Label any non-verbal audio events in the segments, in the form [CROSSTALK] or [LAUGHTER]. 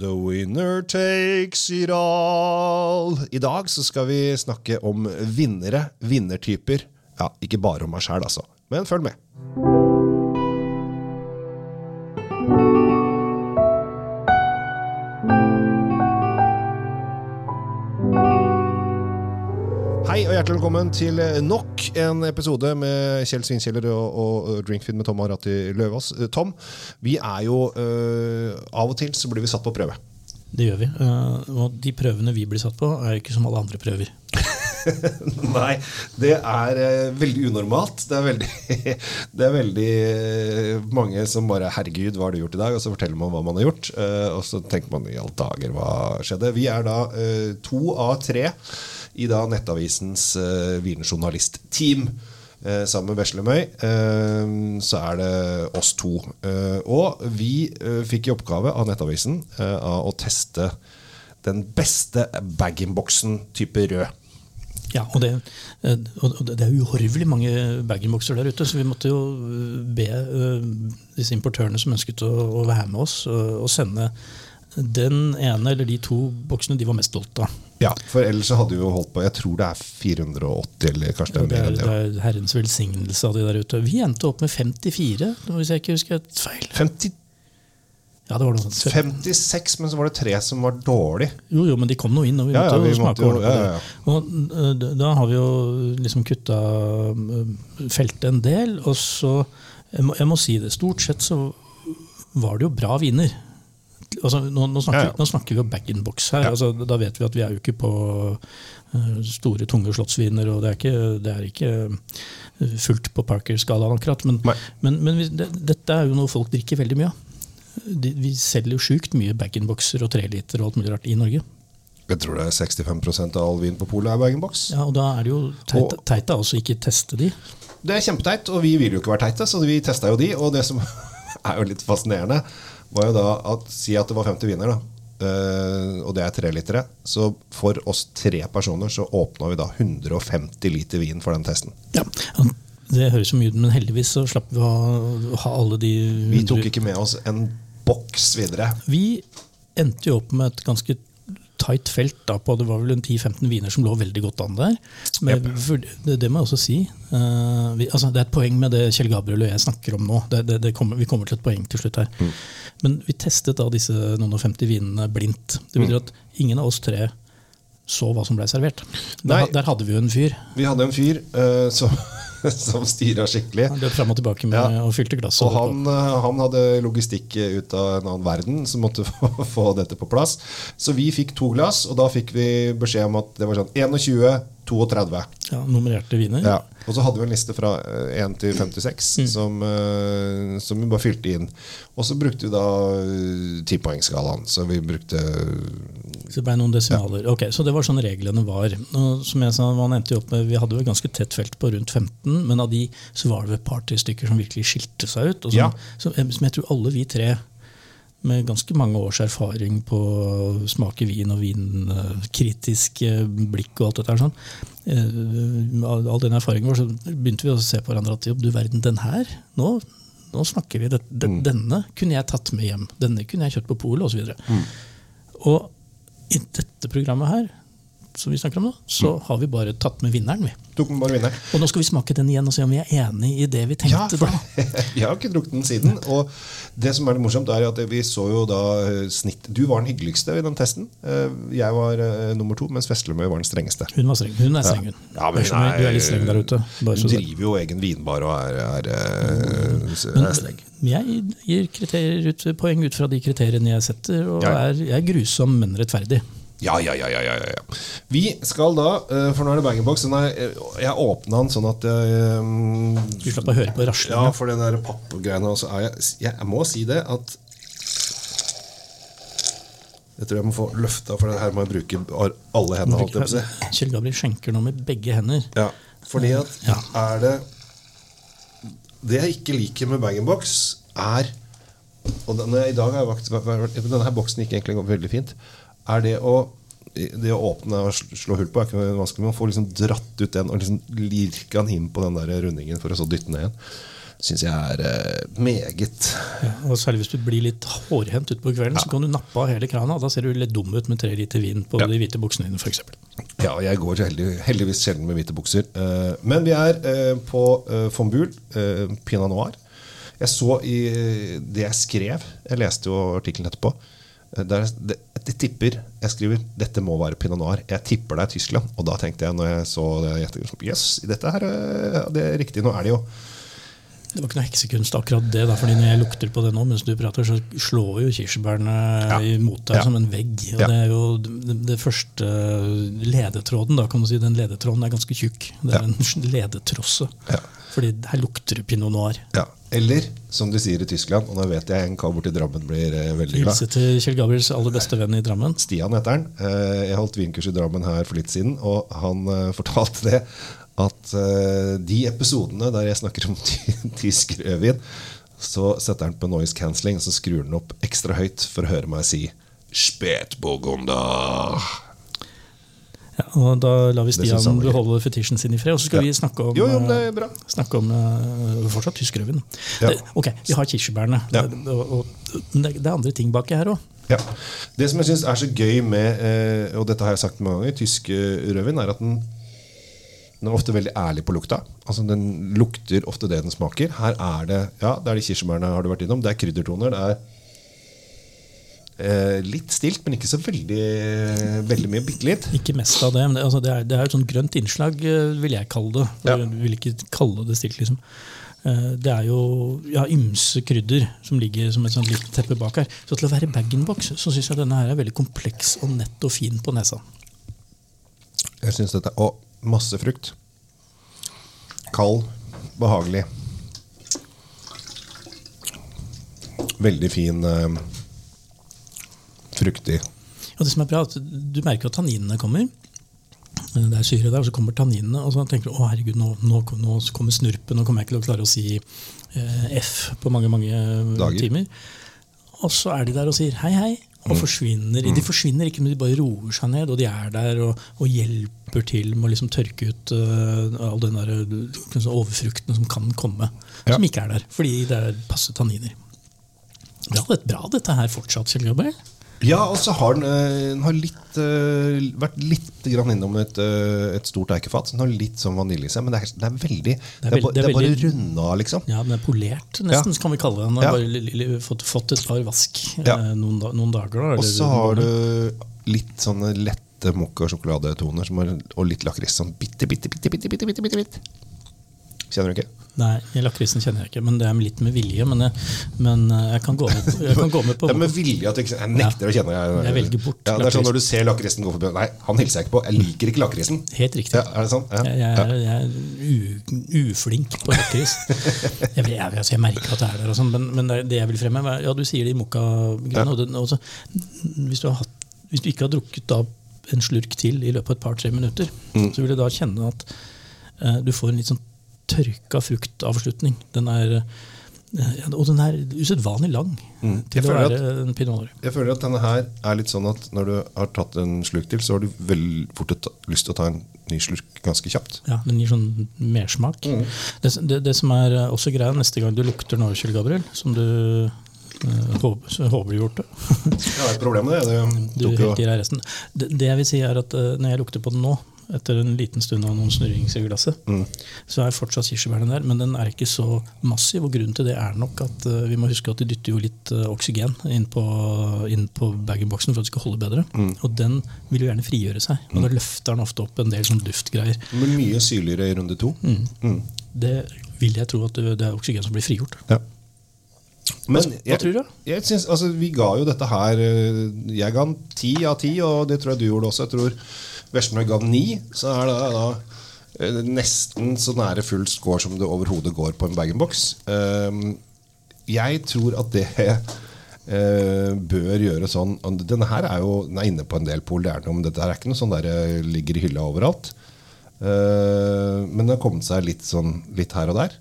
The winner takes it all. I dag så skal vi snakke om vinnere, vinnertyper. Ja, ikke bare om meg sjæl, altså. Men følg med. Hjertelig velkommen til nok en episode med Kjell Svinkjeller og, og Drinkfeed med Tom Arati Løvaas. Tom, vi er jo øh, Av og til så blir vi satt på prøve. Det gjør vi. Uh, og de prøvene vi blir satt på, er ikke som alle andre prøver. [LAUGHS] Nei, det er uh, veldig unormalt. Det er veldig, [LAUGHS] det er veldig uh, mange som bare 'Herregud, hva har du gjort i dag?' Og så forteller man hva man har gjort. og så tenker man 'i alle dager, hva skjedde?' Vi er da to av tre i da Nettavisens uh, wienerjournalistteam. Eh, sammen med Veslemøy eh, så er det oss to. Eh, og vi fikk i oppgave av Nettavisen av å teste den beste bag-in-boksen type rød. Ja, og det, og det er uhorvelig mange bag-in-bokser der ute, så vi måtte jo be disse importørene som ønsket å, å være med oss, å sende den ene eller de to boksene de var mest stolt av. Ja, for ellers hadde vi jo holdt på Jeg tror det er 480, eller kanskje det er mer enn det. Det er herrens velsignelse av de der ute. Vi endte opp med 54, hvis jeg ikke husker et feil. 50 ja, det var noe sånt. 56, men så var det tre som var dårlig. Jo, jo, men de kom nå inn, og vi ja, måtte ja, vi smake jo, på ja. det. Og uh, da har vi jo liksom kutta uh, feltet en del, og så jeg må, jeg må si det, stort sett så var det jo bra viner altså, nå, nå, snakker, ja, ja. nå, snakker, vi om bag-in-box her. Altså, da vet vi at vi er jo ikke på uh, store, tunge slottsviner, og det er ikke, det er ikke uh, fullt på Parker-skalaen akkurat. Men, men, men det, dette er jo noe folk drikker veldig mye av. Vi selger jo sjukt mye bag-in-boxer og treliter og alt mulig rart i Norge. Jeg tror det er 65% av all vin på polet er bag-in-box. Ja, og da er det jo teit, teit da ikke teste de. Det er kjempeteit, og vi vil jo ikke være teite, så vi testa jo de. Og det som [LAUGHS] er jo litt fascinerende, var jo da at Si at det var 50 viner, da. Uh, og det er trelitere. Så for oss tre personer så åpna vi da 150 liter vin for den testen. Ja, Det høres mye ut, men heldigvis så slapp vi å ha alle de Vi tok ikke med oss en boks videre. Vi endte jo opp med et ganske tight felt da, på det var vel en 10-15 viner som lå veldig godt an der. Men, det, det, må jeg også si. Uh, vi, altså, det er et poeng med det Kjell Gabriel og jeg snakker om nå. Det, det, kommer, vi kommer til et poeng til slutt her. Mm. Men vi testet da disse noen og 50 vinene blindt. Det betyr mm. at ingen av oss tre så hva som ble servert. Der, der, hadde vi jo en fyr. Vi hadde en fyr uh, som [LAUGHS] som styra skikkelig. Han løp fram og tilbake med, ja. og fylte glass. Og han, eh, han, hadde logistikk ut av en annen verden som måtte [LAUGHS] få, få, dette på plass. Så vi fikk to glass, og da fikk vi beskjed om at det var sånn 21, 32. Ja, Nummererte viner. Ja. Og så hadde vi en liste fra 1 eh, til 56 mm. som, uh, som, vi bare fylte inn. Og så brukte vi da tipoengsskalaen. Så vi brukte så det ble noen desimaler. Ja. Ok, Så det var sånn reglene var. Og som jeg sa, man endte opp med, Vi hadde jo et ganske tett felt på rundt 15, men av de så var det et par-tre stykker som virkelig skilte seg ut. Og som, ja. som, som jeg tror alle vi tre med ganske mange års erfaring på å smake vin og vinkritisk blikk og alt dette her sånn. Eh, all den erfaringen vår, så begynte vi å se på hverandre at du verden, den her, nå, nå snakker vi, det, det, mm. Denne kunne jeg tatt med hjem. Denne kunne jeg kjøpt på polet osv. Og, så mm. og i dette programmet her, som vi snakker om nå, så mm. har vi bare tatt med vinneren. vi. Tok med bare vinneren. Og nå skal vi smake den igjen og se om vi er enig i det vi tenkte ja, da. [LAUGHS] jeg har ikke drukket den siden. Og det som er litt morsomt, er at vi så jo da eh, snitt Du var den hyggeligste i den testen. Eh, jeg var uh, nummer to, mens Veslemøy var den strengeste. Hun var streng. Hun er streng, hun. Ja, men er, du er litt streng der ute. Hun driver jo egen vinbar og er, er, er, er streng. Jeg gir ut, poeng ut fra de kriteriene jeg setter, og ja. er, jeg er grusom, men rettferdig. Ja, ja, ja, ja, ja. Vi skal da, eh, for nå er det bag-in-box. Jeg åpna den sånn at jeg Du slapp å høre på raslinga? Ja, for den der pappgreiene. Jeg, jeg må si det at jeg tror jeg må få løfta, for her må jeg bruke alle hendene. Kjell Gabriel skjenker nå med begge hender. Ja, fordi at ja. er det Det jeg ikke liker med bag-in-box, er Og denne, i dag har jeg vakt, denne boksen gikk egentlig veldig fint er det å det å åpne og slå hull på er ikke vanskelig, men å få liksom dratt ut den og liksom lirke den inn på den der rundingen for å så dytte ned igjen. syns jeg er eh, meget ja, og Særlig hvis du blir litt hårhendt utpå kvelden, ja. så kan du nappe av hele krana. Da ser du litt dum ut med tre liter vin på ja. de hvite buksene dine, f.eks. Ja, jeg går heldig, heldigvis sjelden med hvite bukser. Eh, men vi er eh, på von Buhl, uh, Pinot Noir. Jeg så i det jeg skrev, jeg leste jo artikkelen etterpå der, det, jeg tipper Jeg skriver 'dette må være pinot noir'. Jeg tipper det er Tyskland. Og da tenkte jeg når jeg så det, yes, dette her det er riktig. Nå er det jo det var ikke noe heksekunst, akkurat det. Da, fordi Når jeg lukter på det nå, mens du prater, så slår jo kirsebærene ja. imot deg ja. som en vegg. Og ja. Det er jo det, det, første ledetråden, da kan du si. Den ledetråden er ganske tjukk. Det er en [LAUGHS] ledetrosse. Fordi her lukter det pinot noir. Eller som de sier i Tyskland, og nå vet jeg en kar borti Drammen blir eh, veldig glad. Hilse til Kjell Gabriels aller beste venn i Drammen. Stian heter han. Eh, jeg holdt vinkurs i Drammen her for litt siden, og han eh, [LAUGHS] fortalte det at uh, de episodene der jeg snakker om [LAUGHS] tysk rødvin, så setter han på noise cancelling og så skrur han opp ekstra høyt for å høre meg si Spätburgunder. Ja, og Da lar vi Stian beholde fetisjen sin i fred. Og så skal ja. vi snakke om, jo, jo, det er bra. Snakke om uh, fortsatt tysk rødvin. Ja. Ok, vi har kirsebærene. Ja. Men det, det, er andre ting baki her òg. Ja. Det som jeg syns er så gøy med, eh, og dette har jeg sagt mange ganger, tysk rødvin, er at den den er ofte veldig ærlig på lukta. Altså Den lukter ofte det den smaker. Her er det ja, det er de kirsebærene har du vært innom. Det er kryddertoner. Det er eh, litt stilt, men ikke så veldig, veldig mye. Bitte litt. Ikke mest av det. Men det, altså, det, er, det er et sånt grønt innslag, eh, vil jeg kalle det. Ja. Jeg vil ikke kalle det stilt, liksom. Eh, det er jo ja, ymse krydder som ligger som et sånt lite teppe bak her. Så til å være bag-in-box så syns jeg denne her er veldig kompleks og nett og fin på nesa. Jeg synes dette, og Masse frukt. Kald, behagelig. Veldig fin, uh, fruktig. Og det som er bra, at Du merker at tanninene kommer. Det er syre der, og så kommer tanninene. Og så tenker du å herregud, nå, nå, nå kommer snurpen, nå kommer jeg ikke til å klare å si uh, F på mange mange Dager. timer. Og så er de der og sier hei, hei. Og mm. forsvinner. De forsvinner ikke, men de bare roer seg ned, og de er der og, og hjelper til med å liksom tørke ut uh, all den der, liksom overfrukten som kan komme, ja. som ikke er der. Fordi det er passe tanniner. Det er bra, dette her fortsatt, Kjell Gabriel. Ja, og så har den, eh, den har litt, uh, vært litt innom et, uh, et, stort eikefat. Den har litt sånn vanilje i seg, men det er, det er veldig Det er, det er, bare runda, liksom. Ja, den er polert, nesten, ja. kan vi kalle det. Den har ja. bare fått, fått, et par vask ja. noen, noen, dager. og så har du litt sånne lette mokka- og sjokoladetoner og litt lakris. Sånn bitte, bitte, bitte, bitte, bitte, bitte, bitte, bitte. Kjenner du ikke? Nei, lakrisen kjenner jeg ikke, men det er litt med vilje. Men jeg, men eh, jeg, kan, gå med, jeg kan gå med på [LAUGHS] Det er med vilje at du ikke Jeg nekter å kjenne Jeg, jeg velger bort ja, Det er sånn Når du ser lakrisen gå forbi Nei, han hilser jeg ikke på. Jeg liker ikke lakrisen. Helt riktig. Ja, er det sånn? Ja. Jeg, er, er uflink på lakris. [LAUGHS] jeg, altså, jeg, merker at det er der, sånn, men, men, det jeg vil fremme Ja, du sier det i mokkagreiene. Hvis, hvis, du ikke har drukket da en slurk til i løpet av et par-tre minutter, mm. så vil du da kjenne at uh, du får en litt sånn tørka fruktavslutning. Den er, eh, og den er usedvanlig lang mm. til å være at, en pinot noir. Jeg føler at denne her er litt sånn at når du har tatt en slurk til, så har du veldig fort lyst til å ta en ny slurk ganske kjapt. Ja, Den gir sånn mersmak. Mm. Det, det, det, som er også greia neste gang du lukter noe, Kjell Gabriel, som du Uh, håper, håper du gjort det. ja, et problem med det. det, du det, det jeg vil si er at uh, Når jeg lukter på den nå, etter en liten stund av noen snurrings i glasset, mm. så er fortsatt kirsebærene der, men den er ikke så massiv. og Grunnen til det er nok at uh, vi må huske at de dytter jo litt uh, oksygen inn på, inn på bag-in-boksen for at det skal holde bedre. Mm. Og den vil jo gjerne frigjøre seg. Og da mm. løfter den ofte opp en del sånn duftgreier. Men mye syrligere i runde to. Mm. Mm. Det vil jeg tro at det, er oksygen som blir frigjort. Ja. Men du? Jeg synes, altså, vi ga jo dette her eh, Jeg ga den ti av ti, og det tror jeg du gjorde også. Jeg tror Veslemøy ga ni, så er det da eh, nesten så nære full score som det overhodet går på en bag-in-box. Ehm, jeg tror at det eh, bør gjøre sånn Denne her er jo den er inne på en del pol, det er noe, men dette er ikke noe sånn der eh, ligger i hylla overalt. Men det har kommet seg litt, sånn, litt her og der.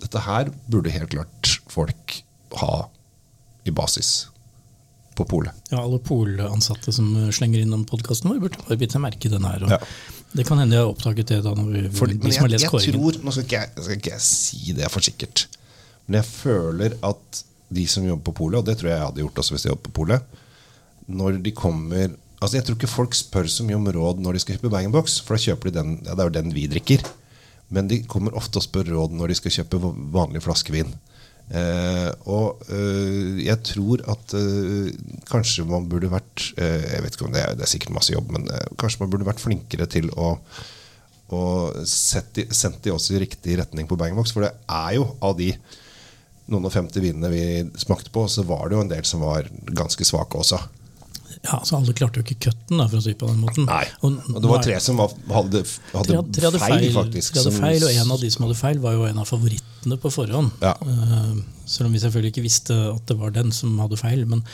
Dette her burde helt klart folk ha i basis på polet. Ja, alle polansatte som slenger innom podkasten vår, burde bare bitt seg merke den her. Ja. Det kan hende jeg har oppdaget det da når vi, For, de som har lest kåringen. Tror, nå skal ikke, jeg, skal ikke jeg si det for sikkert, Men jeg føler at de som jobber på polet, og det tror jeg jeg hadde gjort også hvis jeg jobbet på polet, når de kommer Altså Jeg tror ikke folk spør så mye om råd når de skal kjøpe bag-in-box, for da kjøper de den, ja, det er jo den vi drikker. Men de kommer ofte og spør råd når de skal kjøpe vanlig flaskevin. Eh, og eh, jeg tror at uh, kanskje man burde vært uh, Jeg vet ikke om det er, det er sikkert masse jobb, men uh, kanskje man burde vært flinkere til å, og sette, sendt de også i riktig retning på bag-in-box. For det er jo av de noen og 50 vinene vi smakte på, så var det jo en del som var ganske svake også. Ja, så Alle klarte jo ikke cutten, for å si på den måten. Nei, og, og Det var tre som hadde, hadde, tre, hadde feil, faktisk. Tre hadde feil, Og en av de som hadde feil, var jo en av favorittene på forhånd. Ja. Uh, selv om vi selvfølgelig ikke visste at det var den som hadde feil. Men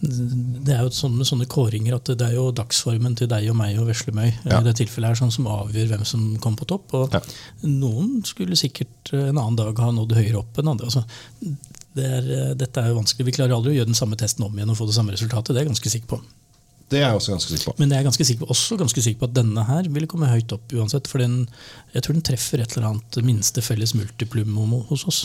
det er jo sånn med sånne kåringer at det er jo dagsformen til deg og meg og Veslemøy ja. i det tilfellet er sånn som avgjør hvem som kom på topp. Og ja. noen skulle sikkert en annen dag ha nådd høyere opp enn andre. altså det er, dette er jo vanskelig. Vi klarer aldri å gjøre den samme testen om igjen og få det samme resultatet. Det er jeg ganske sikker på. Det er jeg også ganske sikker på. Men jeg er ganske sikker på, også ganske sikker på at denne her vil komme høyt opp uansett. For den, jeg tror den treffer et eller annet minste felles multiplum hos oss.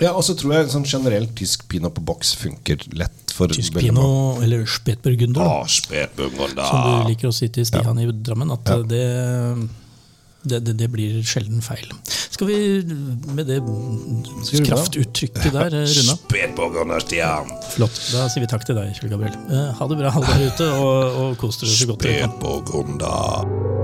Ja, og så tror jeg sånn generelt tysk pinot på boks funker lett for Tysk pinot, eller spetburgunder, ah, spetburgunder. som du liker å si til Stian ja. i Drammen. At ja. det det, det, det, blir sjelden feil. Skal vi med det kraftuttrykket der [LAUGHS] runde av? Flott. Da sier vi takk til deg, Kjell Gabriel. Eh, ha det bra, alle der ute, og, og kos dere så godt dere kan.